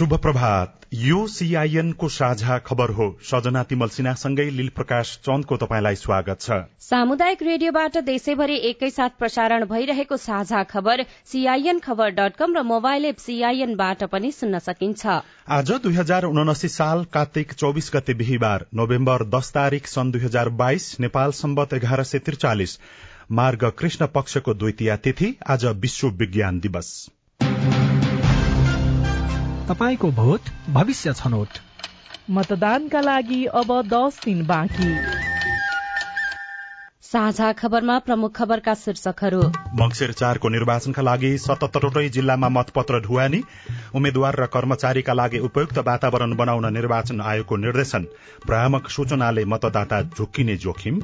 शुभ प्रभात यो सीआईएन को साझा खबर हो। सजना तिमल सिन्हासँगै लील प्रकाश चन्दको तपाईँलाई स्वागत छ। सामुदायिक रेडियोबाट देशैभरि एकैसाथ प्रसारण भइरहेको साझा खबर सीआईएन खबर डट कम र मोबाइल एप सीआईएनबाट पनि सुन्न सकिन्छ। आज दुई हजार उनासी साल कार्तिक चौबिस गते बिहिबार नोभेम्बर दस तारीक सन् दुई हजार बाइस नेपाल सम्बत एघार सय त्रिचालिस। मार्ग कृष्ण पक्षको द्वितीय तिथि आज विश्व विज्ञान दिवस। तपाईँको भोट भविष्य छनौट। मतदानका लागि अब दस दिन बाँकी। साझा खबरमा प्रमुख खबरका शीर्षकहरू। मंगिर चारको निर्वाचनका लागि सतहत्तरवटै जिल्लामा मतपत्र ढुवानी। उम्मेद्वार र कर्मचारीका लागि उपयुक्त वातावरण बनाउन निर्वाचन आयोगको निर्देशन। भ्रामक सूचनाले मतदाता झुक्किने जोखिम।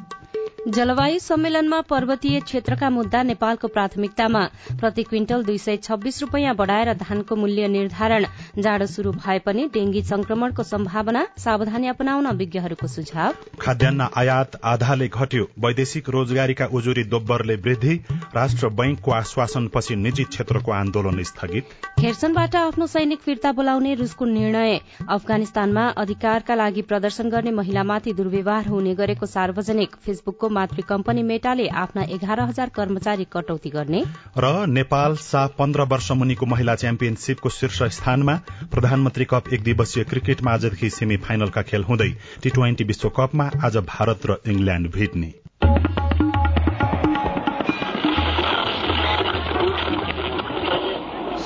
जलवायु सम्मेलनमा पर्वतीय क्षेत्रका मुद्दा नेपालको प्राथमिकतामा। प्रति क्विन्टल दुई सय छब्बीस रूपियाँ बढ़ाएर धानको मूल्य निर्धारण। जाडो शुरू भए पनि डेंगी संक्रमणको सम्भावना सावधानी अपनाउन विज्ञहरूको सुझाव। खाद्यान्न आयात आधाले घट्यो। वैदेशिक रोजगारीका उजुरी दोब्बरले वृद्धि। राष्ट्र बैंकको आश्वासनपछि निजी क्षेत्रको आन्दोलन स्थगित। खेर्सनबाट आफ्नो सैनिक फिर्ता बोलाउने रूसको निर्णय। अफगानिस्तानमा अधिकारका लागि प्रदर्शन गर्ने महिलामाथि दुर्व्यवहार हुने गरेको सार्वजनिक फेसबुकको मातृ कम्पनी मेटाले आफ्ना एघार हजार कर्मचारी कटौती गर्ने। र नेपाल सा पन्ध्र वर्ष मुनिको महिला च्याम्पियनशीपको शीर्ष स्थानमा प्रधानमन्त्री कप एक दिवसीय क्रिकेटमा आजदेखि सेमी फाइनलका खेल हुँदै टी ट्वेन्टी विश्वकपमा आज भारत र इंग्ल्याण्ड भेट्ने।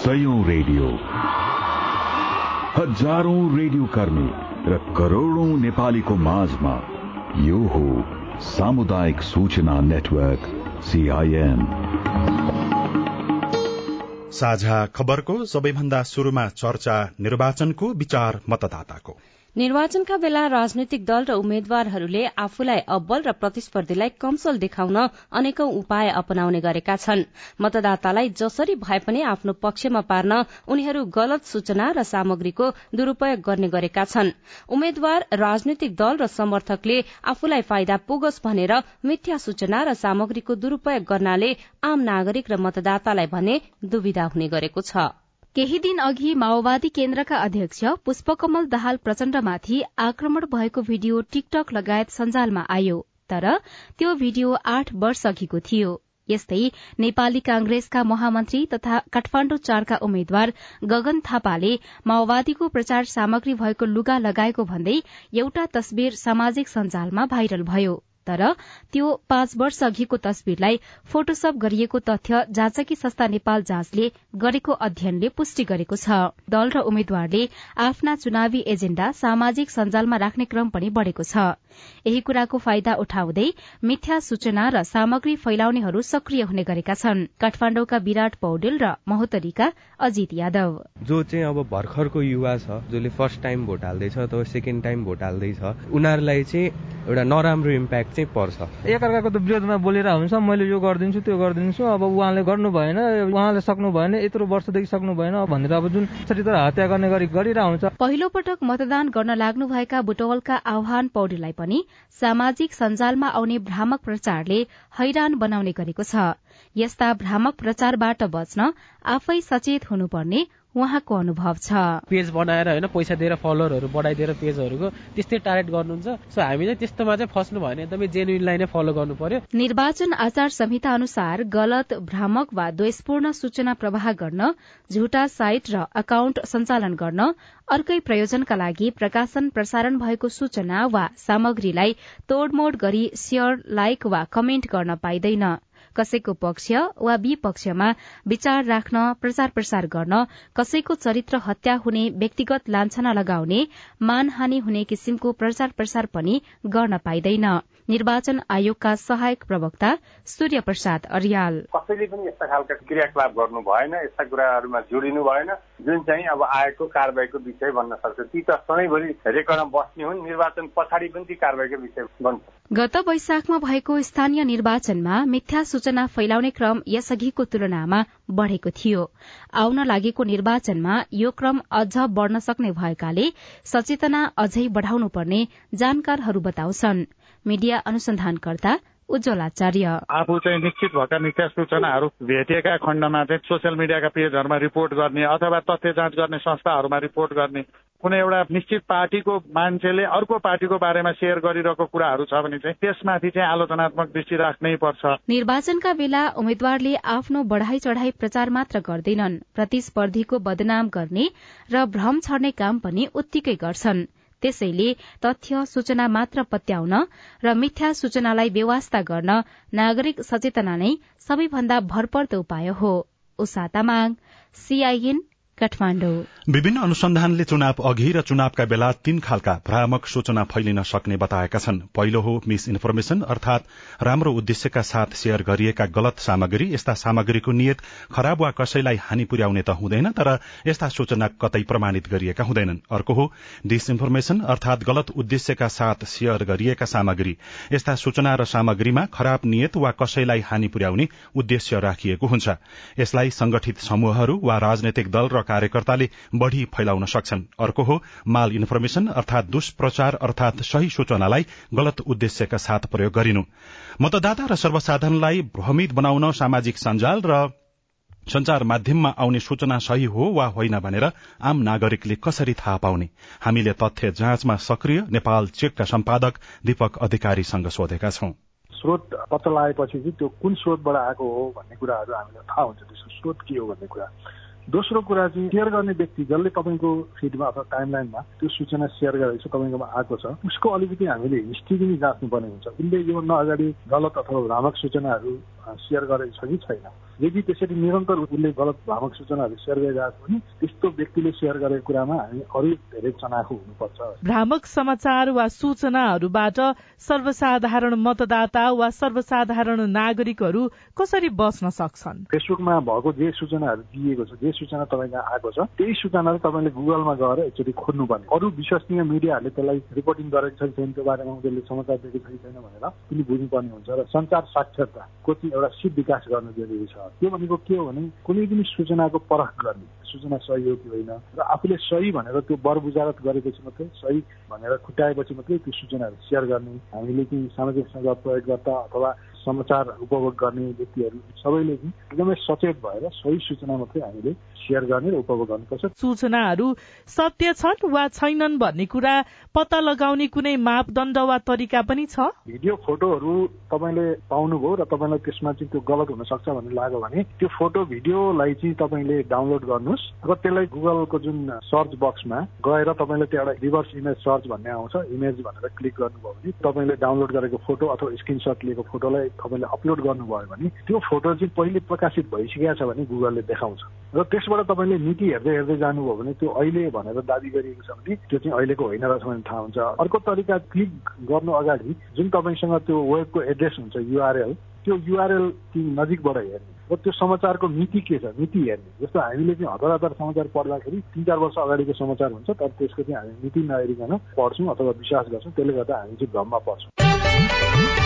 सयौं रेडियो। हजारौं रेडियो कर्मी र करोड़ौं नेपालीको माझमा यो हो सामुदायिक सूचना नेटवर्क सीआईएन साझा खबरको सबैभन्दा शुरूमा चर्चा निर्वाचनको विचार मतदाताको। निर्वाचनका बेला राजनैतिक दल र उम्मेद्वारहरूले आफूलाई अब्बल र प्रतिस्पर्धीलाई कमसल देखाउन अनेकौं उपाय अपनाउने गरेका छन्। मतदातालाई जसरी भए पनि आफ्नो पक्षमा पार्न उनीहरू गलत सूचना र सामग्रीको दुरूपयोग गर्ने गरेका छन्। उम्मेद्वार राजनैतिक दल र समर्थकले आफूलाई फाइदा पुगोस् भनेर मिथ्या सूचना र सामग्रीको दुरूपयोग गर्नाले आम नागरिक र मतदातालाई भने दुविधा हुने गरेको छ। केही दिन अघि माओवादी केन्द्रका अध्यक्ष पुष्पकमल दाहाल प्रचण्डमाथि आक्रमण भएको भिडियो टिकटक लगायत सञ्जालमा आयो तर त्यो भिडियो आठ वर्ष अघिको थियो। यस्तै नेपाली कांग्रेसका महामन्त्री तथा काठमाण्डु चारका उम्मेद्वार गगन थापाले माओवादीको प्रचार सामग्री भएको लुगा लगाएको भन्दै एउटा तस्विर सामाजिक सञ्जालमा भाइरल भयो। तर त्यो पाँच वर्ष अघिको तस्विरलाई फोटोसप गरिएको तथ्य जाँचकी संस्था नेपाल जाँचले गरेको अध्ययनले पुष्टि गरेको छ। दल र उम्मेद्वारले आफ्ना चुनावी एजेण्डा सामाजिक सञ्जालमा राख्ने क्रम पनि बढ़ेको छ। यही कुराको फाइदा उठाउँदै मिथ्या सूचना र सामग्री फैलाउनेहरू सक्रिय हुने गरेका छन्। काठमाण्डुका विराट पौडेल र महोत्तरीका अजित यादव। जो चाहिँ अब भर्खरको युवा छ जसले फर्स्ट टाइम भोट हाल्दैछ अथवा सेकेन्ड टाइम भोट हाल्दैछ उनीहरूलाई चाहिँ एउटा नराम्रो इम्प्याक्ट चाहिँ पर्छ। एकअर्काको त विरोधमा बोलेर हुन्छ मैले यो गरिदिन्छु त्यो गरिदिन्छु अब उहाँले गर्नु भएन उहाँले सक्नु भएन यत्रो वर्षदेखि सक्नु भएन भनेर अब जुन तर हत्या गर्ने गरी गरिरहेको हुन्छ। पहिलो पटक मतदान गर्न लाग्नुभएका बुटवलका आह्वान पौडेललाई पनि सामाजिक सञ्जालमा आउने भ्रामक प्रचारले हैरान बनाउने गरेको छ। यस्ता भ्रामक प्रचारबाट बच्न आफै सचेत हुनुपर्ने उहाँको अनुभव छ। पेज बनाएर होइन पैसा दिएर फलोअरहरू बढाइदिएर पेजहरूको त्यस्तै टार्गेट गर्नुहुन्छ। सो हामी चाहिँ त्यस्तोमा चाहिँ फस्नु भयो भने एकदमै जेन्युनलाई नै फलो गर्नु पर्यो। निर्वाचन आचार संहिता अनुसार गलत भ्रामक वा द्वेषपूर्ण सूचना प्रवाह गर्न झुटा साइट र अकाउण्ट सञ्चालन गर्न अर्कै प्रयोजनका लागि प्रकाशन प्रसारण भएको सूचना वा सामग्रीलाई तोडमोड गरी शेयर लाइक वा कमेन्ट गर्न पाइँदैन। कसैको पक्ष वा विपक्षमा विचार राख्न प्रचार प्रसार गर्न कसैको चरित्र हत्या हुने व्यक्तिगत लान्छना लगाउने मानहानि हुने किसिमको प्रचार प्रसार पनि गर्न पाइँदैन। निर्वाचन आयोगका सहायक प्रवक्ता सूर्य प्रसाद अरियाल। कसैले पनि यस्ता खालका क्रियाकलाप गर्नु भएन यस्ता कुराहरूमा जोडिनु भएन। जुन चाहिँ अब आयोगको कारवाहीको विषय बन्न सक्छ ती त सधैँभरि रेकर्डमा बस्ने हुन्। निर्वाचन पछाडि पनि ती कारवाहीको विषय बन्छ गत वैशाखमा भएको स्थानीय निर्वाचनमा मिथ्या सूचना फैलाउने क्रम यसअघिको तुलनामा बढ़ेको थियो। आउन लागेको निर्वाचनमा यो क्रम अझ बढ़न सक्ने भएकाले सचेतना अझै बढ़ाउनुपर्ने जानकारहरू बताउँछन्। मीडिया अनुसन्धानकर्ता उज्जवल आचार्य आफू चाहिँ निश्चित भएका मिथ्या सूचनाहरू भेटिएका खण्डमा चाहिँ सोसियल मिडियाका पेजहरूमा रिपोर्ट गर्ने अथवा तथ्य जाँच गर्ने संस्थाहरूमा रिपोर्ट गर्ने कुनै एउटा निश्चित पार्टीको मान्छेले अर्को पार्टीको बारेमा सेयर गरिरहेको कुराहरू छ भने चाहिँ त्यसमाथि चाहिँ आलोचनात्मक दृष्टि राख्नै पर्छ। निर्वाचनका बेला उम्मेद्वारले आफ्नो बढ़ाई चढ़ाई प्रचार मात्र गर्दैनन्। प्रतिस्पर्धीको बदनाम गर्ने र भ्रम छर्ने काम पनि उत्तिकै गर्छन्। त्यसैले तथ्य सूचना मात्र पत्याउन र मिथ्या सूचनालाई व्यवस्था गर्न नागरिक सचेतना नै सबैभन्दा भरपर्दो उपाय हो। सीआईएन विभिन्न अनुसन्धानले चुनाव अघि र चुनावका बेला तीन खालका भ्रामक सूचना फैलिन सक्ने बताएका छन्। पहिलो हो मिस इन्फर्मेशन अर्थात राम्रो उद्देश्यका साथ शेयर गरिएका गलत सामग्री। यस्ता सामग्रीको नियत खराब वा कसैलाई हानि पुर्याउने त हुँदैन तर यस्ता सूचना कतै प्रमाणित गरिएका हुँदैनन्। अर्को हो डिसइन्फर्मेशन अर्थात गलत उद्देश्यका साथ शेयर गरिएका सामग्री। यस्ता सूचना र सामग्रीमा खराब नियत वा कसैलाई हानि पुर्याउने उद्देश्य राखिएको हुन्छ। यसलाई संगठित समूहहरू वा राजनैतिक दल र कार्यकर्ताले बढ़ी फैलाउन सक्छन्। अर्को हो माल इन्फर्मेशन अर्थात दुष्प्रचार अर्थात सही सूचनालाई गलत उद्देश्यका साथ प्रयोग गरिनु। मतदाता र सर्वसाधारणलाई भ्रमित बनाउन सामाजिक सञ्जाल र संचार माध्यममा आउने सूचना सही हो वा होइन भनेर आम नागरिकले कसरी थाहा पाउने? हामीले तथ्य जाँचमा सक्रिय नेपाल चेकका सम्पादक दीपक अधिकारीसँग सोधेका छौं। स्रोत पत्ता लगाएपछि त्यो कुन स्रोतबाट आएको हो भन्ने कुराहरू हामीलाई थाहा हुन्छ। त्यसको स्रोत के हो भन्ने कुरा। दोस्रो कुरा चाहिँ सेयर गर्ने व्यक्ति जसले तपाईँको फिडमा अथवा टाइमलाइनमा त्यो सूचना सेयर गरेको छ तपाईँकोमा आएको छ उसको अलिकति हामीले हिस्ट्री पनि जाँच्नुपर्ने हुन्छ। उसले योभन्दा अगाडि गलत अथवा भ्रामक सूचनाहरू सेयर गरेको छ कि छैन। यदि त्यसरी निरन्तर उसले गलत भ्रामक सूचनाहरू सेयर गरिरहेको छ भने त्यस्तो व्यक्तिले सेयर गरेको कुरामा हामी अरू धेरै चनाखो हुनुपर्छ। भ्रामक समाचार वा सूचनाहरूबाट सर्वसाधारण मतदाता वा सर्वसाधारण नागरिकहरू कसरी बस्न सक्छन्? फेसबुकमा भएको जे सूचनाहरू दिइएको छ जे सूचना तपाईँको आएको छ त्यही सूचनाहरू तपाईँले गुगलमा गएर एकचोटि खोज्नुपर्ने अरू विश्वसनीय मिडियाहरूले त्यसलाई रिपोर्टिङ गरेको छ कि छैन त्यो बारेमा उनीहरूले समाचार दिएको छ कि छैन भनेर पनि बुझ्नुपर्ने हुन्छ र सञ्चार साक्षरताको चाहिँ एउटा सिप विकास गर्न जरुरी छ। त्यो भनेको के हो भने कुनै पनि सूचनाको परख गर्ने। सूचना सही हो कि होइन? र आफूले सही भनेर त्यो बर बुझारत गरेपछि मात्रै सही भनेर खुट्याएपछि मात्रै त्यो सूचनाहरू सेयर गर्ने हामीले चाहिँ सामाजिक सञ्जाल प्रयोगकर्ता अथवा समाचार उपभोग गर्ने व्यक्तिहरू सबैले चाहिँ एकदमै सचेत भएर सही सूचना मात्रै हामीले सेयर गर्ने र उपभोग गर्नुपर्छ सूचनाहरू सत्य छन् वा छैनन् भन्ने कुरा पत्ता लगाउने कुनै मापदण्ड वा तरिका पनि छ? भिडियो फोटोहरू तपाईँले पाउनुभयो र तपाईँलाई त्यसमा चाहिँ त्यो गलत हुन सक्छ भन्ने लाग्यो भने त्यो फोटो भिडियोलाई चाहिँ तपाईँले डाउनलोड गर्नुहोस्। र त्यसलाई गुगलको जुन सर्च बक्समा गएर तपाईँले त्यो एउटा रिभर्स इमेज सर्च भन्ने आउँछ इमेज भनेर क्लिक गर्नुभयो भने तपाईँले डाउनलोड गरेको फोटो अथवा स्क्रिनसट लिएको फोटोलाई तपाईँले अपलोड गर्नुभयो भने त्यो फोटो चाहिँ पहिले प्रकाशित भइसकेको छ भने गुगलले देखाउँछ। र त्यसबाट तपाईँले नीति हेर्दै हेर्दै जानुभयो भने त्यो अहिले भनेर दावी गरिएको छ भने त्यो चाहिँ अहिलेको होइन रहेछ भने थाहा हुन्छ। अर्को तरिका क्लिक गर्नु अगाडि जुन तपाईँसँग त्यो वेबको एड्रेस हुन्छ युआरएल त्यो युआरएल नजिकबाट हेर्ने र त्यो समाचारको मिति के छ? मिति हेर्ने जस्तो हामीले चाहिँ हतार हतार समाचार पढ्दाखेरि तिन चार वर्ष अगाडिको समाचार हुन्छ तर त्यसको चाहिँ हामी मिति नहेरिकन पढ्छौँ अथवा विश्वास गर्छौँ। त्यसले गर्दा हामी चाहिँ भ्रममा पर्छौँ।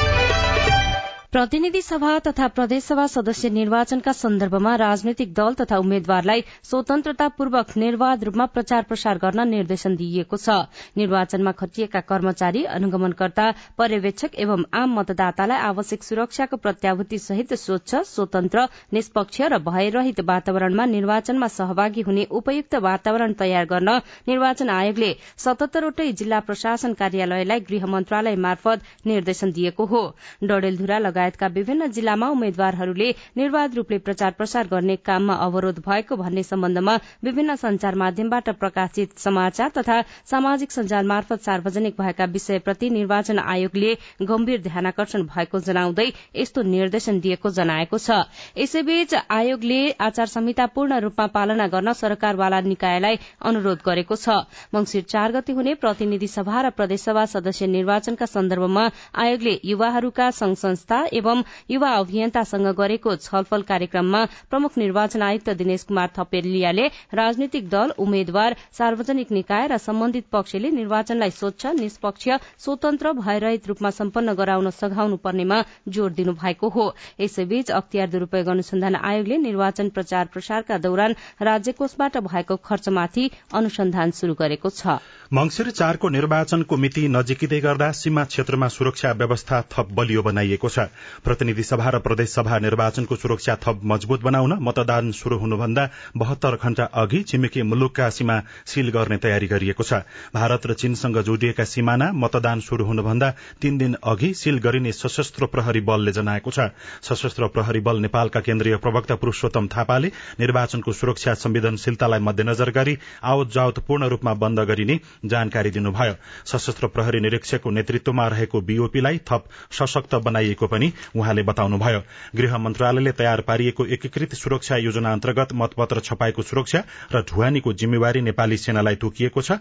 प्रतिनिधि सभा तथा प्रदेशसभा सदस्य निर्वाचनका सन्दर्भमा राजनैतिक दल तथा उम्मेद्वारलाई स्वतन्त्रतापूर्वक निर्वाध रूपमा प्रचार प्रसार गर्न निर्देशन दिइएको छ। निर्वाचनमा खटिएका कर्मचारी अनुगमनकर्ता पर्यवेक्षक एवं आम मतदातालाई आवश्यक सुरक्षाको प्रत्याभूति सहित स्वच्छ स्वतन्त्र निष्पक्ष र भयरहित वातावरणमा निर्वाचनमा सहभागी हुने उपयुक्त वातावरण तयार गर्न निर्वाचन आयोगले सतहत्तरवटै जिल्ला प्रशासन कार्यालयलाई गृह मन्त्रालय मार्फत निर्देशन दिएको हो। डडेलधुरा लगायतका विभिन्न जिल्लामा उम्मेद्वारहरूले निर्वाध रूपले प्रचार प्रसार गर्ने काममा अवरोध भएको भन्ने सम्बन्धमा विभिन्न संचार माध्यमबाट प्रकाशित समाचार तथा सामाजिक सञ्जाल मार्फत सार्वजनिक भएका विषयप्रति निर्वाचन आयोगले गम्भीर ध्यानकर्षण भएको जनाउँदै यस्तो निर्देशन दिएको जनाएको छ। यसैबीच आयोगले आचार संहिता पूर्ण रूपमा पालना गर्न सरकारवाला निकायलाई अनुरोध गरेको छ। मंगिर चार गते हुने प्रतिनिधि सभा र प्रदेशसभा सदस्य निर्वाचनका सन्दर्भमा आयोगले युवाहरूका संघ संस्था एवं युवा अभियन्तासँग गरेको छलफल कार्यक्रममा प्रमुख निर्वाचन आयुक्त दिनेश कुमार थपेलियाले राजनीतिक दल उम्मेद्वार सार्वजनिक निकाय र सम्बन्धित पक्षले निर्वाचनलाई स्वच्छ निष्पक्ष स्वतन्त्र भयरहित रूपमा सम्पन्न गराउन सघाउनु पर्नेमा जोड़ दिनु भएको हो। यसैबीच अख्तियार दुरूपयोग अनुसन्धान आयोगले निर्वाचन प्रचार प्रसारका दौरान राज्यकोषबाट भएको खर्चमाथि अनुसन्धान शुरू गरेको छ। मंगिर चारको निर्वाचनको मिति नजिकिँदै गर्दा सीमा क्षेत्रमा सुरक्षा व्यवस्था थप बलियो बनाइएको छ। प्रतिनिधि सभा र प्रदेश सभा निर्वाचनको सुरक्षा थप मजबूत बनाउन मतदान शुरू हुनुभन्दा बहत्तर घण्टा अघि छिमेकी मुलुकका सीमा सील गर्ने तयारी गरिएको छ। भारत र चीनसँग जोडिएका सिमाना मतदान शुरू हुनुभन्दा तीन दिन अघि सील गरिने सशस्त्र प्रहरी बलले जनाएको छ। सशस्त्र प्रहरी बल नेपालका केन्द्रीय प्रवक्ता पुरूषोत्तम थापाले निर्वाचनको सुरक्षा संवेदनशीलतालाई मध्यनजर गरी आवत जावत पूर्ण रूपमा बन्द गरिने जानकारी दिनुभयो। सशस्त्र प्रहरी निरीक्षकको नेतृत्वमा रहेको बीओपीलाई थप सशक्त बनाइएको पनि उहाँले बताउनुभयो। गृह मन्त्रालयले तयार पारिएको एकीकृत सुरक्षा योजना अन्तर्गत मतपत्र छपाईको सुरक्षा र ढुवानीको जिम्मेवारी नेपाली सेनालाई तोकिएको छ।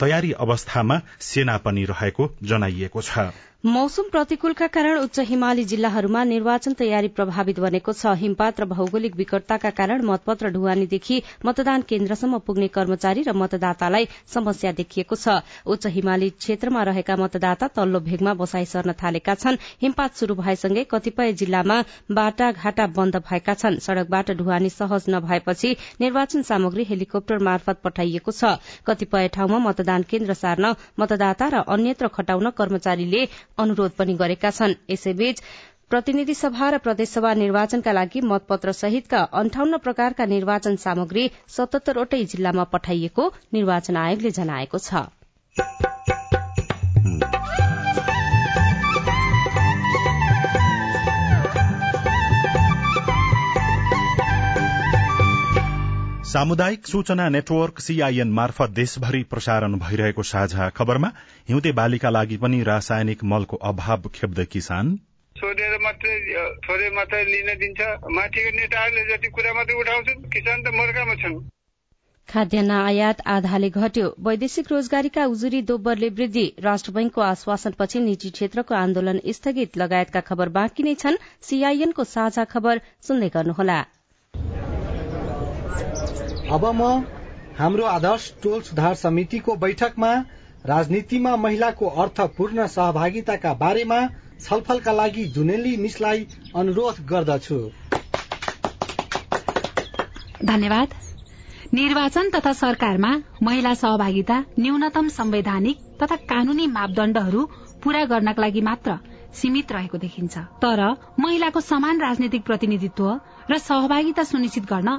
तयारी अवस्थामा सेना पनि रहेको जनाइएको छ। मौसम प्रतिकूलका कारण उच्च हिमाली जिल्लाहरूमा निर्वाचन तयारी प्रभावित बनेको छ। हिमपात र भौगोलिक विकटताका कारण मतपत्र ढुवानीदेखि मतदान केन्द्रसम्म पुग्ने कर्मचारी र मतदातालाई समस्या देखिएको छ। उच्च हिमाली क्षेत्रमा रहेका मतदाता तल्लो भेगमा बसाई सर्न थालेका छन्। हिमपात शुरू भएसँगै कतिपय जिल्लामा बाटाघाटा बन्द भएका छन्। सड़कबाट ढुवानी सहज नभएपछि निर्वाचन सामग्री हेलिकप्टर मार्फत पठाइएको छ। कतिपय ठाउँमा मतदान केन्द्र सार्न मतदाता र अन्यत्र खटाउन कर्मचारीले अनुरोध पनि गरेका छन्। यसैबीच प्रतिनिधि सभा र प्रदेशसभा निर्वाचनका लागि मतपत्र सहितका अन्ठाउन्न प्रकारका निर्वाचन सामग्री सतहत्तरवटै जिल्लामा पठाइएको निर्वाचन आयोगले जनाएको छ। सामुदायिक सूचना नेटवर्क सीआईएन मार्फत देशभरि प्रसारण भइरहेको साझा खबरमा हिउँदे बालीका लागि पनि रासायनिक मलको अभाव खेप्दै किसान। सोधेर मात्रै थोरै मात्रै लिन दिन्छ। माथिको नेताहरूले जति कुरा मात्रै उठाउँछन् किसान त मर्कामा छन्। खाद्यान्न आयात आधाले घट्यो। वैदेशिक रोजगारीका उजुरी दोब्बरले वृद्धि। राष्ट्र बैंकको आश्वासनपछि निजी क्षेत्रको आन्दोलन स्थगित। लगायतका खबर बाँकी नै छन्। सीआईएनको साझा खबर सुन्दै गर्नुहोला। अब म हाम्रो आदर्श टोल सुधार समितिको बैठकमा राजनीतिमा महिलाको अर्थपूर्ण सहभागिताका बारेमा छलफलका लागि जुनेली मिसलाई अनुरोध गर्दछु। धन्यवाद। निर्वाचन तथा सरकारमा महिला सहभागिता न्यूनतम संवैधानिक तथा कानूनी मापदण्डहरू पूरा गर्नका लागि मात्र सीमित रहेको देखिन्छ। तर महिलाको समान राजनीतिक प्रतिनिधित्व र सहभागिता सुनिश्चित गर्न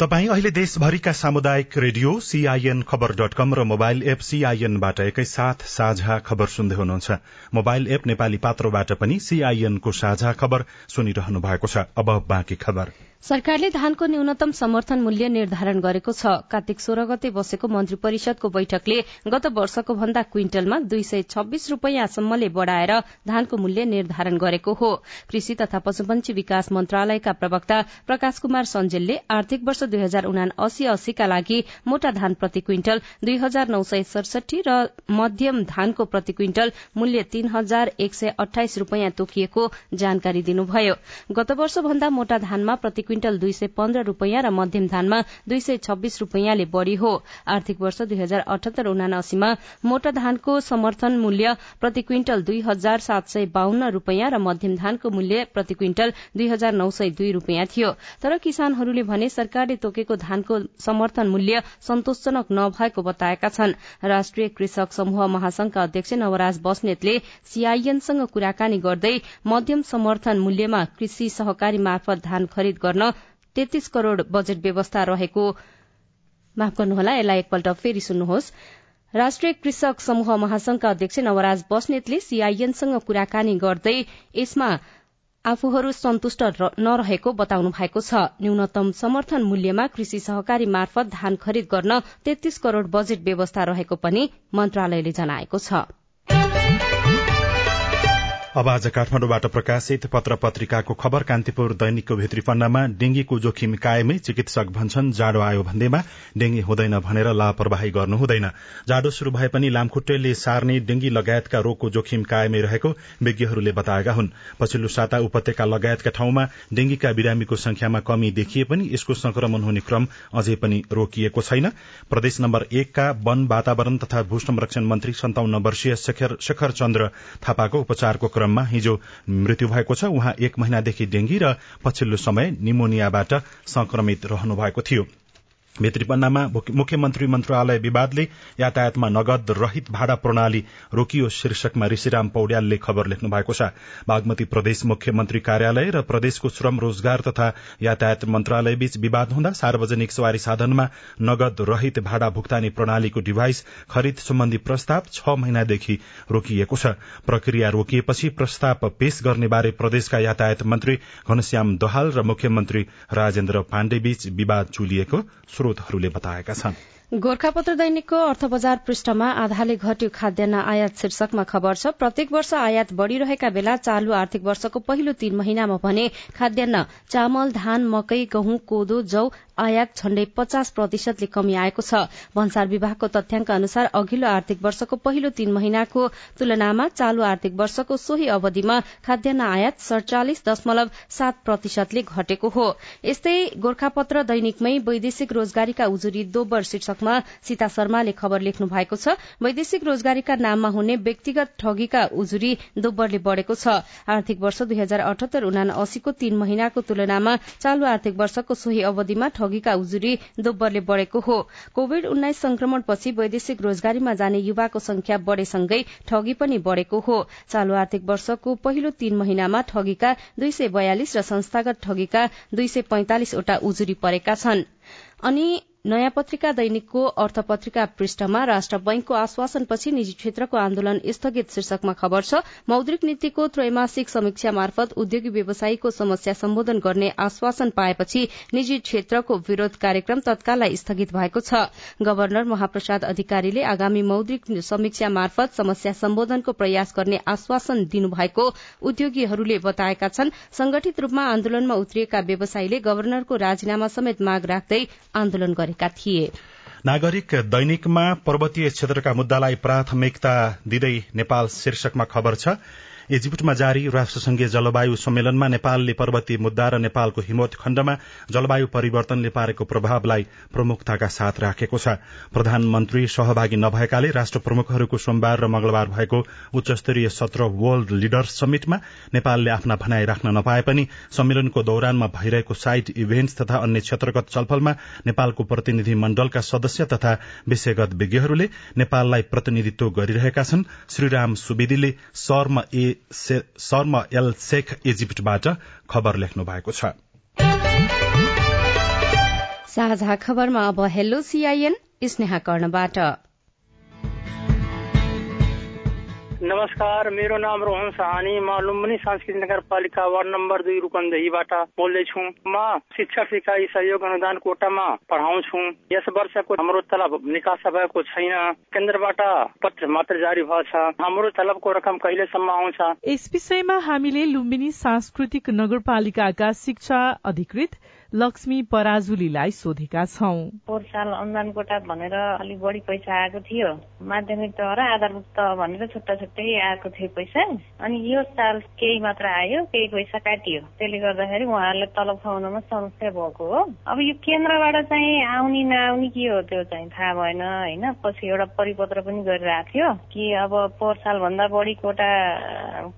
तपाई अहिले देशभरिका सामुदायिक radio CIN Khabar dot com र मोबाइल एप सीआईएनबाट एकैसाथ साझा खबर सुन्दै हुनुहुन्छ। मोबाइल एप नेपाली पात्रोबाट पनि सीआईएनको साझा खबर सुनिरहनु भएको छ। अब बाँकी खबर। सरकारले धानको न्यूनतम समर्थन मूल्य निर्धारण गरेको छ। कार्तिक सोह्र गते बसेको मन्त्री परिषदको बैठकले गत वर्षको भन्दा क्विन्टलमा दुई सय छब्बीस रूपियाँसम्मले बढ़ाएर धानको मूल्य निर्धारण गरेको हो। कृषि तथा पशुपन्छी विकास मन्त्रालयका प्रवक्ता प्रकाश कुमार सञ्जेलले आर्थिक वर्ष दुई हजार उना अस्सी अस्सीका लागि मोटा धान प्रति क्विन्टल दुई हजार नौ सय सडसठी र मध्यम धानको प्रति क्विन्टल मूल्य तीन हजार एक सय अठाइस रूपियाँ तोकिएको जानकारी दिनुभयो। गत वर्ष भन्दा मोटा धानमा प्रति क्विन्टल दुई सय पन्ध्र रूपियाँ र मध्यम धानमा दुई सय छब्बीस रूपियाँले बढ़ी हो। आर्थिक वर्ष दुई हजार अठहत्तर उनासीमा मोटा धानको समर्थन मूल्य प्रति क्विन्टल दुई हजार सात सय बाहन्न रूपियाँ र मध्यम धानको मूल्य प्रति क्विन्टल दुई हजार नौ सय दुई रूपियाँ थियो। तर किसानहरूले भने सरकारले तोकेको धानको समर्थन मूल्य सन्तोषजनक नभएको बताएका छन्। राष्ट्रिय कृषक समूह महासंघका अध्यक्ष नवराज बस्नेतले सीआईएनसँग कुराकानी गर्दै मध्यम समर्थन मूल्यमा कृषि सहकारी मार्फत धान खरिद गर्न तेत्तीस करोड़ बजेट व्यवस्था रहेको राष्ट्रिय कृषक समूह महासंघका अध्यक्ष नवराज बस्नेतले सीआईएनसँग कुराकानी गर्दै यसमा आफूहरू सन्तुष्ट नरहेको बताउनु भएको छ। न्यूनतम समर्थन मूल्यमा कृषि सहकारी मार्फत धान खरिद गर्न तेत्तीस करोड़ बजेट व्यवस्था रहेको पनि मन्त्रालयले जनाएको छ। अब आज काठमाडौँबाट प्रकाशित पत्र पत्रिकाको खबर कान्तिपुर दैनिकको भित्री पन्नामा डेंगीको जोखिम कायमै चिकित्सक भन्छन् जाडो आयो भन्दैमा डेंगी हुँदैन भनेर लापरवाही गर्नु हुँदैन। जाडो शुरू भए पनि लामखुट्टेले सार्ने डेंगी लगायतका रोगको जोखिम कायमै रहेको विज्ञहरूले बताएका हुन्। पछिल्लो साता उपत्यका लगायतका ठाउँमा डेंगीका बिरामीको संख्यामा कमी देखिए पनि यसको संक्रमण हुने क्रम अझै पनि रोकिएको छैन। प्रदेश नम्बर एकका वन वातावरण तथा भू संरक्षण मन्त्री सन्ताउन्न वर्षीय शेखर चन्द्र थापाको उपचारको क्रममा हिजो मृत्यु भएको छ। उहाँ एक महिनादेखि डेंगी र पछिल्लो समय निमोनियाबाट संक्रमित रहनु भएको थियो। भित्रीपन्नामा मुख्यमन्त्री मन्त्रालय विवादले यातायातमा नगद रहित भाडा प्रणाली रोकियो शीर्षकमा ऋषिराम पौड्यालले खबर लेख्नु भएको छ। बागमती प्रदेश मुख्यमन्त्री कार्यालय र प्रदेशको श्रम रोजगार तथा यातायात मन्त्रालय बीच विवाद हुँदा सार्वजनिक सवारी साधनमा नगद रहित भाडा भुक्तानी प्रणालीको डिभाइस खरिद सम्बन्धी प्रस्ताव छ महिनादेखि रोकिएको छ। प्रक्रिया रोकिएपछि प्रस्ताव पेश गर्ने बारे प्रदेशका यातायात मन्त्री घनश्याम दहाल र मुख्यमन्त्री राजेन्द्र पाण्डे बीच विवाद चुलिएको स्रोतहरूले बताएका छन्। गोर्खापत्र दैनिकको अर्थ बजार पृष्ठमा आधाले घट्यो खाद्यान्न आयात शीर्षकमा खबर छ प्रत्येक वर्ष आयात बढ़िरहेका बेला चालू आर्थिक वर्षको पहिलो तीन महिनामा भने खाद्यान्न चामल धान मकै गहुँ कोदो जौ आयात झण्डै पचास प्रतिशतले कमी आएको छ। भन्सार विभागको तथ्याङ्क अनुसार अघिल्लो आर्थिक वर्षको पहिलो तीन महिनाको तुलनामा चालू आर्थिक वर्षको सोही अवधिमा खाद्यान्न आयात सड़चालिस दशमलव सात प्रतिशतले घटेको हो। यस्तै गोर्खापत्र दैनिकमै वैदेशिक रोजगारीका उजुरी दोब्बर शीर्षकमा सीता शर्माले खबर लेख्नु भएको छ। वैदेशिक रोजगारीका नाममा हुने व्यक्तिगत ठगीका उजुरी दोब्बरले बढ़ेको छ। आर्थिक वर्ष दुई हजार अठहत्तर उना अस्सीको तीन महिनाको तुलनामा चालू आर्थिक वर्षको सोही अवधिमा ठगीका उजुरी दोब्बरले बढ़ेको हो। कोविड उन्नाइस संक्रमणपछि वैदेशिक रोजगारीमा जाने युवाको संख्या बढ़ेसँगै ठगी पनि बढ़ेको हो। चालू आर्थिक वर्षको पहिलो तीन महिनामा ठगीका दुई सय बयालिस र संस्थागत ठगीका दुई सय पैंतालिसवटा उजुरी परेका छन्। नयाँ पत्रिका दैनिकको अर्थपत्रिका पृष्ठमा राष्ट्र बैंकको आश्वासनपछि निजी क्षेत्रको आन्दोलन स्थगित शीर्षकमा खबर छ मौद्रिक नीतिको त्रैमासिक समीक्षा मार्फत उद्योगी व्यवसायीको समस्या सम्बोधन गर्ने आश्वासन पाएपछि निजी क्षेत्रको विरोध कार्यक्रम तत्कालै स्थगित भएको छ। गवर्नर महाप्रसाद अधिकारीले आगामी मौद्रिक समीक्षा मार्फत समस्या सम्बोधनको प्रयास गर्ने आश्वासन दिनुभएको उद्योगीहरूले बताएका छन्। संगठित रूपमा आन्दोलनमा उत्रिएका व्यवसायीले गवर्नरको राजीनामा समेत माग राख्दै आन्दोलन गरे। थिए। नागरिक दैनिकमा पर्वतीय क्षेत्रका मुद्दालाई प्राथमिकता दिँदै नेपाल शीर्षकमा खबर छ इजिप्टमा जारी राष्ट्रसंघीय जलवायु सम्मेलनमा नेपालले पर्वतीय मुद्दा र नेपालको हिमवत खण्डमा जलवायु परिवर्तनले पारेको प्रभावलाई प्रमुखताका साथ राखेको छ। प्रधानमन्त्री सहभागी नभएकाले राष्ट्र प्रमुखहरूको सोमबार र मंगलबार भएको उच्च स्तरीय सत्र वर्ल्ड लिडर्स समिटमा नेपालले आफ्ना भनाई राख्न नपाए पनि सम्मेलनको दौरानमा भइरहेको साइड इभेन्ट्स तथा अन्य क्षेत्रगत छलफलमा नेपालको प्रतिनिधि मण्डलका सदस्य तथा विषयगत विज्ञहरूले नेपाललाई प्रतिनिधित्व गरिरहेका छन्। श्रीराम सुवेदीले शर्म ए शर्म एल शेख इजिप्टबाट खबर लेख्नु भएको छ। साझा खबरमा अब हेलो सीआईएन स्नेहा कर्णबाट। नमस्कार मेरो नाम रोहन सहानी म लुम्बिनी सांस्कृतिक नगरपालिका वार्ड नम्बर दुई रूपन्देहीबाट बोल्दैछु। म शिक्षक इकाइ सहयोग अनुदान कोटामा पढाउँछु। यस वर्षको हाम्रो तलब निकास भएको छैन। केन्द्रबाट पत्र मात्र जारी भएको छ हाम्रो तलबको रकम कहिलेसम्म आउँछ? यस विषयमा हामीले लुम्बिनी सांस्कृतिक नगरपालिकाका शिक्षा अधिकृत लक्ष्मी पराजुलीलाई सोधेका छौं। पोहोर साल अनुदान कोटा भनेर अलिक बढी पैसा आएको थियो। माध्यमिक तह र आधारभूत तह भनेर छुट्टा छुट्टै आएको थियो पैसा। अनि यो साल केही मात्र आयो केही पैसा काटियो। त्यसले गर्दाखेरि उहाँहरूले तलब खुवाउनमा समस्या भएको हो। अब यो केन्द्रबाट चाहिँ आउने नआउने के हो त्यो चाहिँ थाहा भएन होइन? पछि एउटा परिपत्र पनि गरिरहेको थियो कि अब पोहोर साल भन्दा बढी कोटा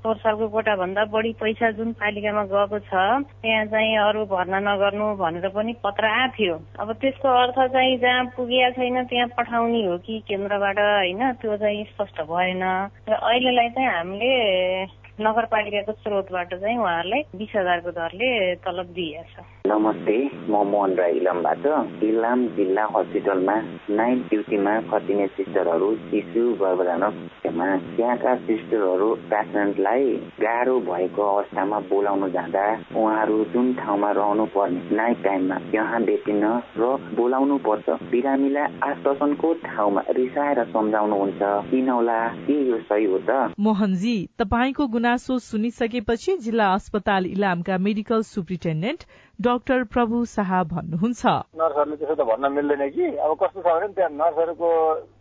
पोहोर सालको कोटा भन्दा बढी पैसा जुन पालिकामा गएको छ त्यहाँ चाहिँ अरू भर्ना नगर्नु भनेर पनि पत्र आएको थियो। अब त्यसको अर्थ चाहिँ जहाँ पुगेका छैन त्यहाँ पठाउने हो कि केन्द्रबाट होइन? त्यो चाहिँ स्पष्ट भएन। र अहिलेलाई चाहिँ हामीले नगरपालिकाको स्रोतबाट चाहिँ उहाँहरूलाई बिस हजारको दरले तलब दिइएको छ नमस्ते म मोहन राई इलामबाट। इलाम जिल्ला हस्पिटलमा नाइट ड्युटीमा खटिने सिस्टरहरू शिशु गर्भधारणमा त्यहाँका सिस्टरहरू पेसेन्टलाई गाह्रो भएको अवस्थामा बोलाउन जाँदा उहाँहरू जुन ठाउँमा रहनु पर्ने नाइट टाइममा त्यहाँ देखिन्न र बोलाउनु पर्छ बिरामीलाई आश्वासनको ठाउँमा रिसाएर सम्झाउनुहुन्छ। किन होला? के यो सही हो त? मोहनजी तपाईँको गुनासो सुनिसकेपछि जिल्ला अस्पताल इलामका मेडिकल सुप्रिन्टेन्डेन्ट डाक्टर प्रभु शाह भन्नुहुन्छ। नर्सहरूले त्यसो त भन्न मिल्दैन कि। अब कस्तो छ भने त्यहाँ नर्सहरूको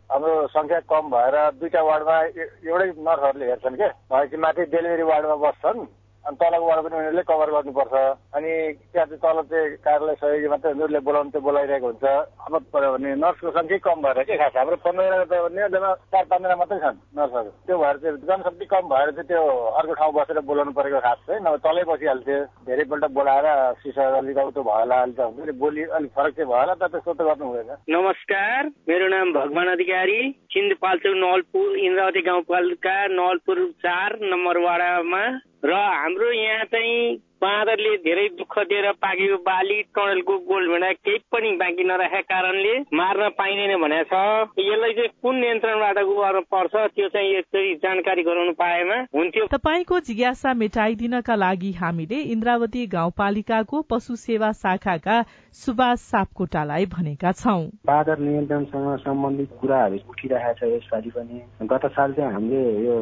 हाम्रो संख्या कम भएर दुईटा वार्डमा एउटै नर्सहरूले हेर्छन् क्या। माथि डेलिभरी वार्डमा बस्छन्। अनि तलको वार्ड पनि उनीहरूले कभर गर्नुपर्छ। अनि त्यहाँ चाहिँ तल चाहिँ कार्यालय सहयोगी मात्रै उनीहरूले बोलाउनु चाहिँ बोलाइरहेको हुन्छ। अब पऱ्यो भने नर्सको सङ्ख्या कम भएर के खास हाम्रो पन्ध्रजना त भन्ने चार पाँचजना मात्रै छन् नर्सहरू। त्यो भएर चाहिँ जनशक्ति कम भएर चाहिँ त्यो अर्को ठाउँ बसेर बोलाउनु परेको खास चाहिँ नभए तलै बसिहाल्थ्यो। धेरैपल्ट बोलाएर सिसा अलिक त्यो भयो होला अलिक हुन्छ बोली अलिक फरक चाहिँ भयो होला त त्यस्तो त गर्नु हुँदैन। नमस्कार मेरो नाम भगवान अधिकारी सिन्धुपाल्चोक नवलपुर इन्द्रावती गाउँपालिका नवलपुर चार नम्बर वाडामा र हाम्रो यहाँ चाहिँ बाँदरले धेरै दुःख दिएर पाकेको बाली टनलको गोल्ड भेडा केही पनि बाँकी नराखेका कारणले मार्न पाइँदैन भनेको छ। यसलाई चाहिँ कुन नियन्त्रणबाट गर्नु पर्छ त्यो चाहिँ एकचोटि जानकारी गराउनु पाएमा हुन्थ्यो। तपाईँको जिज्ञासा मेटाइदिनका लागि हामीले इन्द्रावती गाउँपालिकाको पशु सेवा शाखाका सुभाष सापकोटालाई भनेका छौँ। बाँदर नियन्त्रणसँग सम्बन्धित कुराहरू उठिरहेको छ यसपालि पनि। गत साल चाहिँ हामीले यो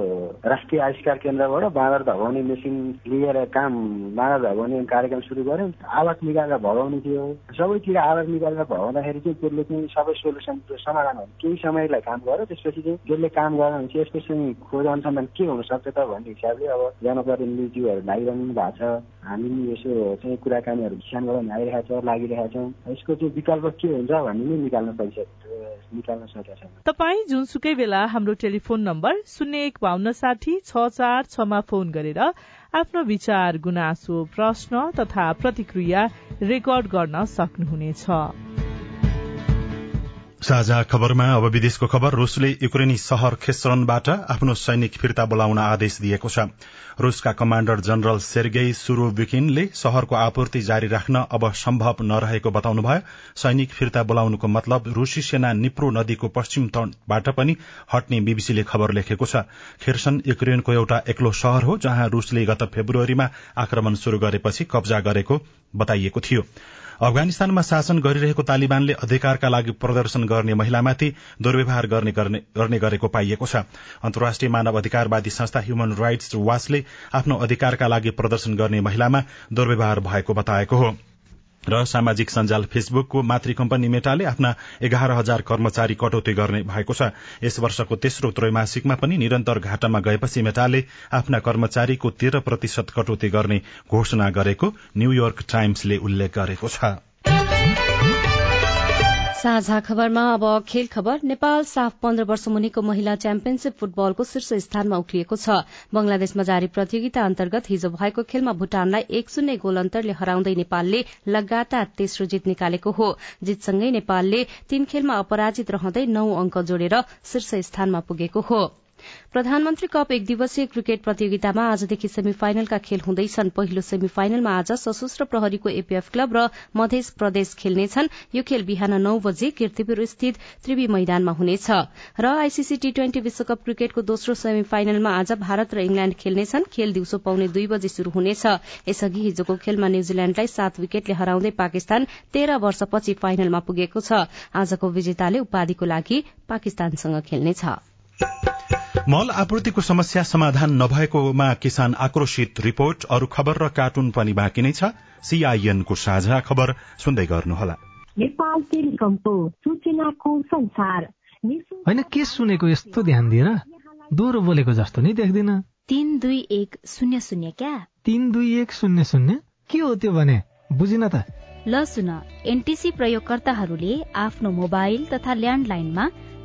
राष्ट्रिय आविष्कार केन्द्रबाट बाँदर धपाउने मेसिन लिएर काम बाँदर धपाउने कार्यक्रम सुरु गर्यो आवाज निकालेर भगाउने थियो सबैतिर आवाज निकालेर भगाउँदाखेरि चाहिँ त्यसले चाहिँ सबै सोल्युसन समाधान हो केही समयलाई काम गर्यो त्यसपछि चाहिँ त्यसले काम गर्न भने चाहिँ यसको चाहिँ खोज अनुसन्धान के हुनसक्छ त भन्ने हिसाबले अब जनप्रतिनिधिज्यूहरू लागिरहनु भएको छ हामी यसो चाहिँ कुराकानीहरू गराउन आइरहेको छ लागिरहेका छौँ यसको चाहिँ विकल्प के हुन्छ भन्ने नै निकाल्न पाइसक्यो निकाल्न सकेका छैन तपाईँ जुनसुकै बेला हाम्रो टेलिफोन नम्बर शून्य एक बान्न साठी छ चार छमा फोन गरेर आफ्नो विचार गुनासो प्रश्न तथा प्रतिक्रिया रेकर्ड गर्न सक्नुहुनेछ। साझा खबरमा अब विदेशको खबर रूसले युक्रेनी शहर खेस्रनबाट आफ्नो सैनिक फिर्ता बोलाउन आदेश दिएको छ। रूसका कमाण्डर जनरल सेर्गेई सुरोविकिनले शहरको आपूर्ति जारी राख्न अब सम्भव नरहेको बताउनुभयो। सैनिक फिर्ता बोलाउनुको मतलब रूसी सेना निप्रो नदीको पश्चिम तटबाट पनि हट्ने बीबीसीले खबर लेखेको छ। खेर्सन युक्रेनको एउटा एक्लो शहर हो जहाँ रूसले गत फेब्रुअरीमा आक्रमण शुरू गरेपछि कब्जा गरेको बताइएको थियो। अफगानिस्तानमा शासन गरिरहेको तालिबानले अधिकारका लागि प्रदर्शन गर्ने महिलामाथि दुर्व्यवहार गर्ने गरेको पाइएको छ। अन्तर्राष्ट्रिय मानव अधिकारवादी संस्था ह्युमन राइट्स वाचले आफ्नो अधिकारका लागि प्रदर्शन गर्ने महिलामा दुर्व्यवहार भएको बताएको हो। र सामाजिक सञ्जाल फेसबुकको मातृ कम्पनी मेटाले आफ्ना एघार हजार कर्मचारी कटौती गर्ने भएको छ। यस वर्षको तेस्रो त्रैमासिकमा पनि निरन्तर घाटामा गएपछि मेटाले आफ्ना कर्मचारीको तेह्र प्रतिशत कटौती गर्ने घोषणा गरेको न्यूयोर्क टाइम्सले उल्लेख गरेको छ। साझा खबरमा अब खेल खबर। नेपाल साफ पन्ध्र वर्ष मुनिको महिला च्याम्पियनशीप फुटबलको शीर्ष स्थानमा उक्लिएको छ। बंगलादेशमा जारी प्रतियोगिता अन्तर्गत हिजो भएको खेलमा भूटानलाई एक शून्य गोल अन्तरले हराउँदै नेपालले लगातार तेस्रो जित निकालेको हो। जितसँगै नेपालले तीन खेलमा अपराजित रहँदै नौ अंक जोडेर शीर्ष स्थानमा पुगेको हो। प्रधानमन्त्री कप एक दिवसीय क्रिकेट प्रतियोगितामा आजदेखि सेमी फाइनलका खेल हुँदैछन्। पहिलो सेमी फाइनलमा आज सशस्त्र प्रहरीको एपीएफ क्लब र मध्य प्रदेश खेल्नेछन्। यो खेल बिहान नौ बजे किर्तिपुर स्थित त्रिवी मैदानमा हुनेछ। र आईसीसी टी ट्वेन्टी विश्वकप क्रिकेटको दोस्रो सेमी फाइनलमा आज भारत र इंग्ल्याण्ड खेल्नेछन्। खेल दिउँसो पाउने दुई बजे शुरू हुनेछ। यसअघि हिजोको खेलमा न्यूजील्याण्डलाई सात विकेटले हराउँदै पाकिस्तान तेह्र वर्षपछि फाइनलमा पुगेको छ। आजको विजेताले उपाधिको लागि पाकिस्तानसँग खेल्नेछ। मल आपूर्तिको समस्या समाधान नभएकोमा किसान आक्रोशित रिपोर्ट अरू खबर र कार्टुन पनि बाँकी नै छ। सीआईएनको साझा खबर सुन्दै गर्नुहोला। होइन के सुनेको यस्तो ध्यान दिएर दोहोरो बोलेको जस्तो नि देख्दिन। तिन दुई एक शून्य शून्य क्या? तिन दुई एक शून्य शून्य? के हो त्यो भने? बुझिन त। ल सुन एनटिसी प्रयोगकर्ताहरूले आफ्नो मोबाइल तथा ल्यान्डलाइनमा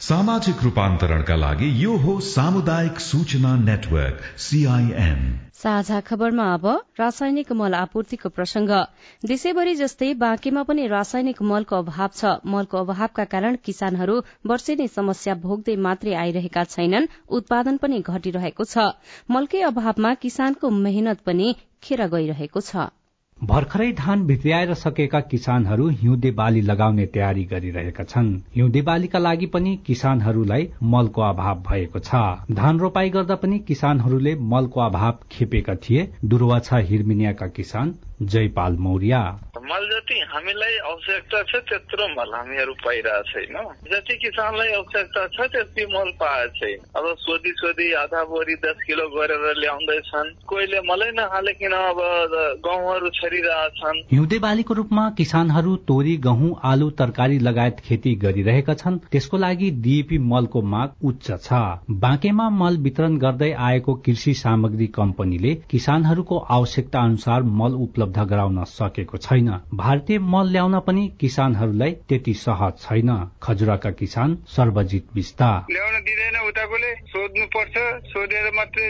सामाजिक रूपान्तरणका लागि यो हो सामुदायिक सूचना नेटवर्क सीआईएन साझा खबरमा अब रासायनिक मल आपूर्तिको प्रसंग देशैभरि जस्तै बाँकेमा पनि रासायनिक मलको अभाव छ। मलको अभावका कारण किसानहरू वर्षेनी समस्या भोग्दै मात्रै आइरहेका छैनन्। उत्पादन पनि घटिरहेको छ। मलकै अभावमा किसानको मेहनत पनि खेर गइरहेको छ। भर्खरै धान भित्र्याएर सकेका किसानहरू हिउँदे बाली लगाउने तयारी गरिरहेका छन्। हिउँदे बालीका लागि पनि किसानहरूलाई मलको अभाव भएको छ। धान रोपाई गर्दा पनि किसानहरूले मलको अभाव खेपेका थिए। दुर्वाछा हिरमिनियाका किसान जयपाल मौर्य। मल जति हामीलाई आवश्यकता छ त्यत्रो मल हामीहरू पाइरहेको छैनौँ। जति किसानलाई आवश्यकता छ त्यति मल पाएको छैन। अब सोधी सोधी आधा बोरी दस किलो गरेर ल्याउँदैछन्। कोहीले मलै नहालिकन अब गहुँहरू छरिरहेछन् हिउँदे बालीको रूपमा किसानहरू तोरी गहुँ आलु तरकारी लगायत खेती गरिरहेका छन्। त्यसको लागि डिएपी मलको माग उच्च छ। बाँकेमा मल वितरण गर्दै आएको कृषि सामग्री कम्पनीले किसानहरूको आवश्यकता अनुसार मल उपलब्ध उपलब्ध गराउन सकेको छैन। भारतीय मल ल्याउन पनि किसानहरूलाई त्यति सहज छैन। खजुराका किसान सर्वजित विस्ता दिँदैन उताकोले सोध्नु पर्छ सोधेर मात्रै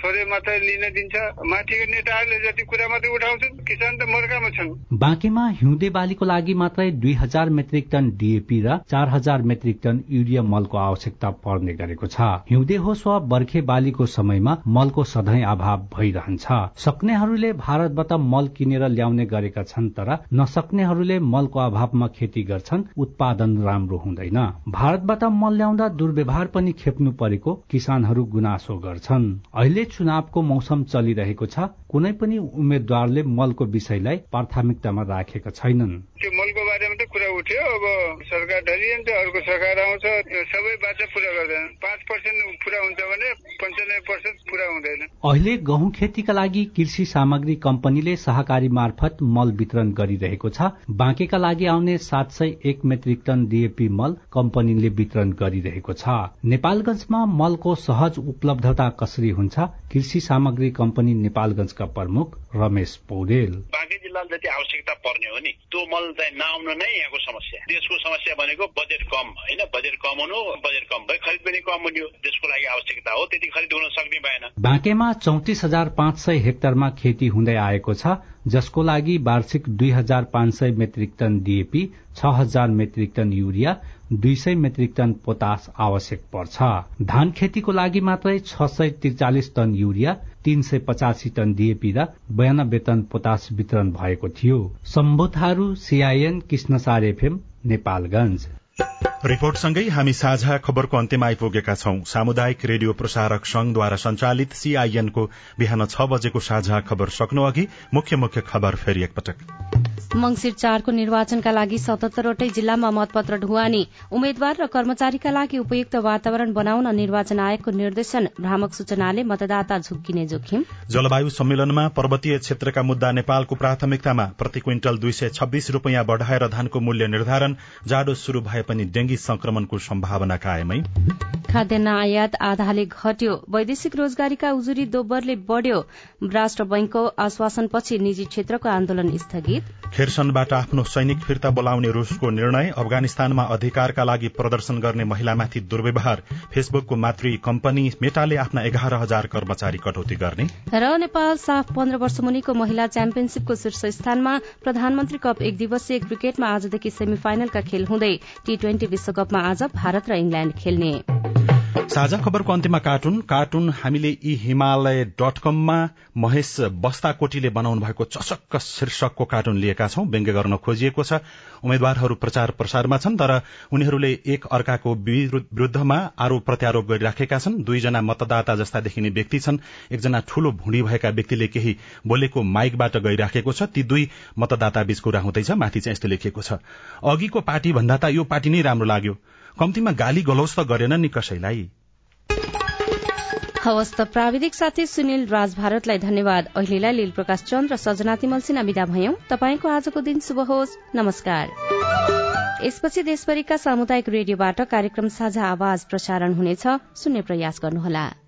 थोरै मात्रै लिन दिन्छ। माथिको नेताहरूले जति कुरा मात्रै उठाउँछन् किसान त मर्कामा छन्। बाँकीमा हिउँदे बालीको लागि मात्रै दुई हजार मेट्रिक टन डिएपी र चार हजार मेट्रिक टन युरिया मलको आवश्यकता पर्ने गरेको छ। हिउँदे होस् वा बर्खे बालीको समयमा मलको सधैँ अभाव भइरहन्छ। सक्नेहरूले भारतबाट मल किनेर ल्याउने गरेका छन् तर नसक्नेहरूले मलको अभावमा खेती गर्छन् उत्पादन राम्रो हुँदैन। भारतबाट मल ल्याउँदा दुर्व्यवहार पनि खेप्नु परेको किसानहरू गुनासो गर्छन्। अहिले चुनावको मौसम चलिरहेको छ। कुनै पनि उम्मेद्वारले मलको विषयलाई प्राथमिकतामा राखेका छैनन्। त्यो मलको बारेमा त कुरा उठ्यो। अब सरकार ढलिन्छ अर्को सरकार आउँछ सबै बाचा पुरा गर्दैन। पाँच पर्सेन्ट पुरा हुन्छ भने पन्चानब्बे पर्सेन्ट पुरा हुँदैन। अहिले गहुँ खेतीका लागि कृषि सामग्री कम्पनीले सहकारी मार्फत मल वितरण गरिरहेको छ। बाँकेका लागि आउने सात सय एक मेट्रिक टन डिएपी मल कम्पनीले वितरण गरिरहेको छ। नेपालगंजमा मलको सहज उपलब्धता कसरी हुन्छ? कृषि सामग्री कम्पनी नेपालगंजका प्रमुख रमेश पौडेल। बाँके जिल्लालाई जति आवश्यकता पर्ने हो नि त्यो मल चाहिँ नआउनु नै यहाँको समस्या। देशको समस्या भनेको बजेट कम होइन? बजेट कम हुनु बजेट कम भए खरिद पनि कम हुने देशको लागि आवश्यकता हो त्यति खरिद हुन सक्ने भएन। बाँकेमा चौतिस हजार पाँच सय हेक्टरमा खेती हुँदै आएको छ जसको लागि वार्षिक दुई हजार पाँच सय मेट्रिक टन डिएपी छ हजार मेट्रिक टन युरिया दुई सय मेट्रिक टन पोतास आवश्यक पर्छ। धान खेतीको लागि मात्रै छ सय त्रिचालिस टन युरिया तीन सय पचासी टन डिएपी र बयानब्बे टन पोतास वितरण भएको थियो। सम्बोधारू सीआईएन कृष्णसार एफएम नेपालगंज रिपोर्टसँगै हामी साझा खबरको अन्त्यमा आइपुगेका छौं। सामुदायिक रेडियो प्रसारक संघद्वारा संचालित सीआईएनको बिहान छ बजेको साझा खबर सक्नु अघि मुख्य मुख्य खबर फेरि एकपटक। मंगिर चारको निर्वाचनका लागि सतहत्तरवटै जिल्लामा मतपत्र ढुवानी। उम्मेद्वार र कर्मचारीका लागि उपयुक्त वातावरण बनाउन निर्वाचन आयोगको निर्देशन भ्रामक सूचनाले मतदाता झुक्किने जोखिम। जलवायु सम्मेलनमा पर्वतीय क्षेत्रका मुद्दा नेपालको प्राथमिकतामा प्रति क्विन्टल दुई सय छब्बीस रूपियाँ बढ़ाएर धानको मूल्य निर्धारण जाडो शुरू भए पनि डेंगी संक्रमणको सम्भावना कायमै। खाद्यान्न आयात आधाले घट्यो। वैदेशिक रोजगारीका उजुरी दोब्बरले बढ़्यो। राष्ट्र बैंकको आश्वासनपछि निजी क्षेत्रको आन्दोलन स्थगित। खेरसनबाट आफ्नो सैनिक फिर्ता बोलाउने रूसको निर्णय अफगानिस्तानमा अधिकारका लागि प्रदर्शन गर्ने महिलामाथि दुर्व्यवहार। फेसबुकको मातृ कम्पनी मेटाले आफ्ना एघार हजार कर्मचारी कटौती गर्ने। र नेपाल साफ पन्ध्र वर्ष मुनिको महिला च्याम्पियनशीपको शीर्ष स्थानमा प्रधानमन्त्री कप एक दिवसीय क्रिकेटमा आजदेखि सेमी फाइनलका खेल हुँदै टी ट्वेन्टी विश्वकपमा आज भारत र इंग्ल्याण्ड खेल्ने। साझा खबरको अन्त्यमा कार्टुन। कार्टुन हामीले यी हिमालय डट कममा महेश बस्ताकोटीले बनाउनु भएको चचक्क शीर्षकको कार्टुन लिएका छौं। व्यङ्ग्य गर्न खोजिएको छ। उम्मेद्वारहरू प्रचार प्रसारमा छन् तर उनीहरूले एक अर्काको विरूद्धमा आरोप प्रत्यारोप गरिराखेका छन्। दुईजना मतदाता जस्ता देखिने व्यक्ति छन्। एकजना ठूलो भुँडी भएका व्यक्तिले केही बोलेको माइकबाट गइराखेको छ। ती दुई मतदाता बीच कुरा हुँदैछ। माथि चाहिँ यस्तो लेखिएको छ। अघिको पार्टी भन्दा त यो पार्टी नै राम्रो लाग्यो। कम्तीमा गाली गलौज त गरेन नि कसैलाई। हवस् त प्राविधिक साथी सुनिल राज भारतलाई धन्यवाद। अहिलेलाई लील प्रकाश चन्द र सजना तिमल सिन्हा विदा भयौं। तपाईँको आजको दिन शुभ होस्। नमस्कार। यसपछि देशभरिका सामुदायिक रेडियोबाट कार्यक्रम साझा आवाज प्रसारण हुनेछ। सुन्ने प्रयास गर्नुहोला।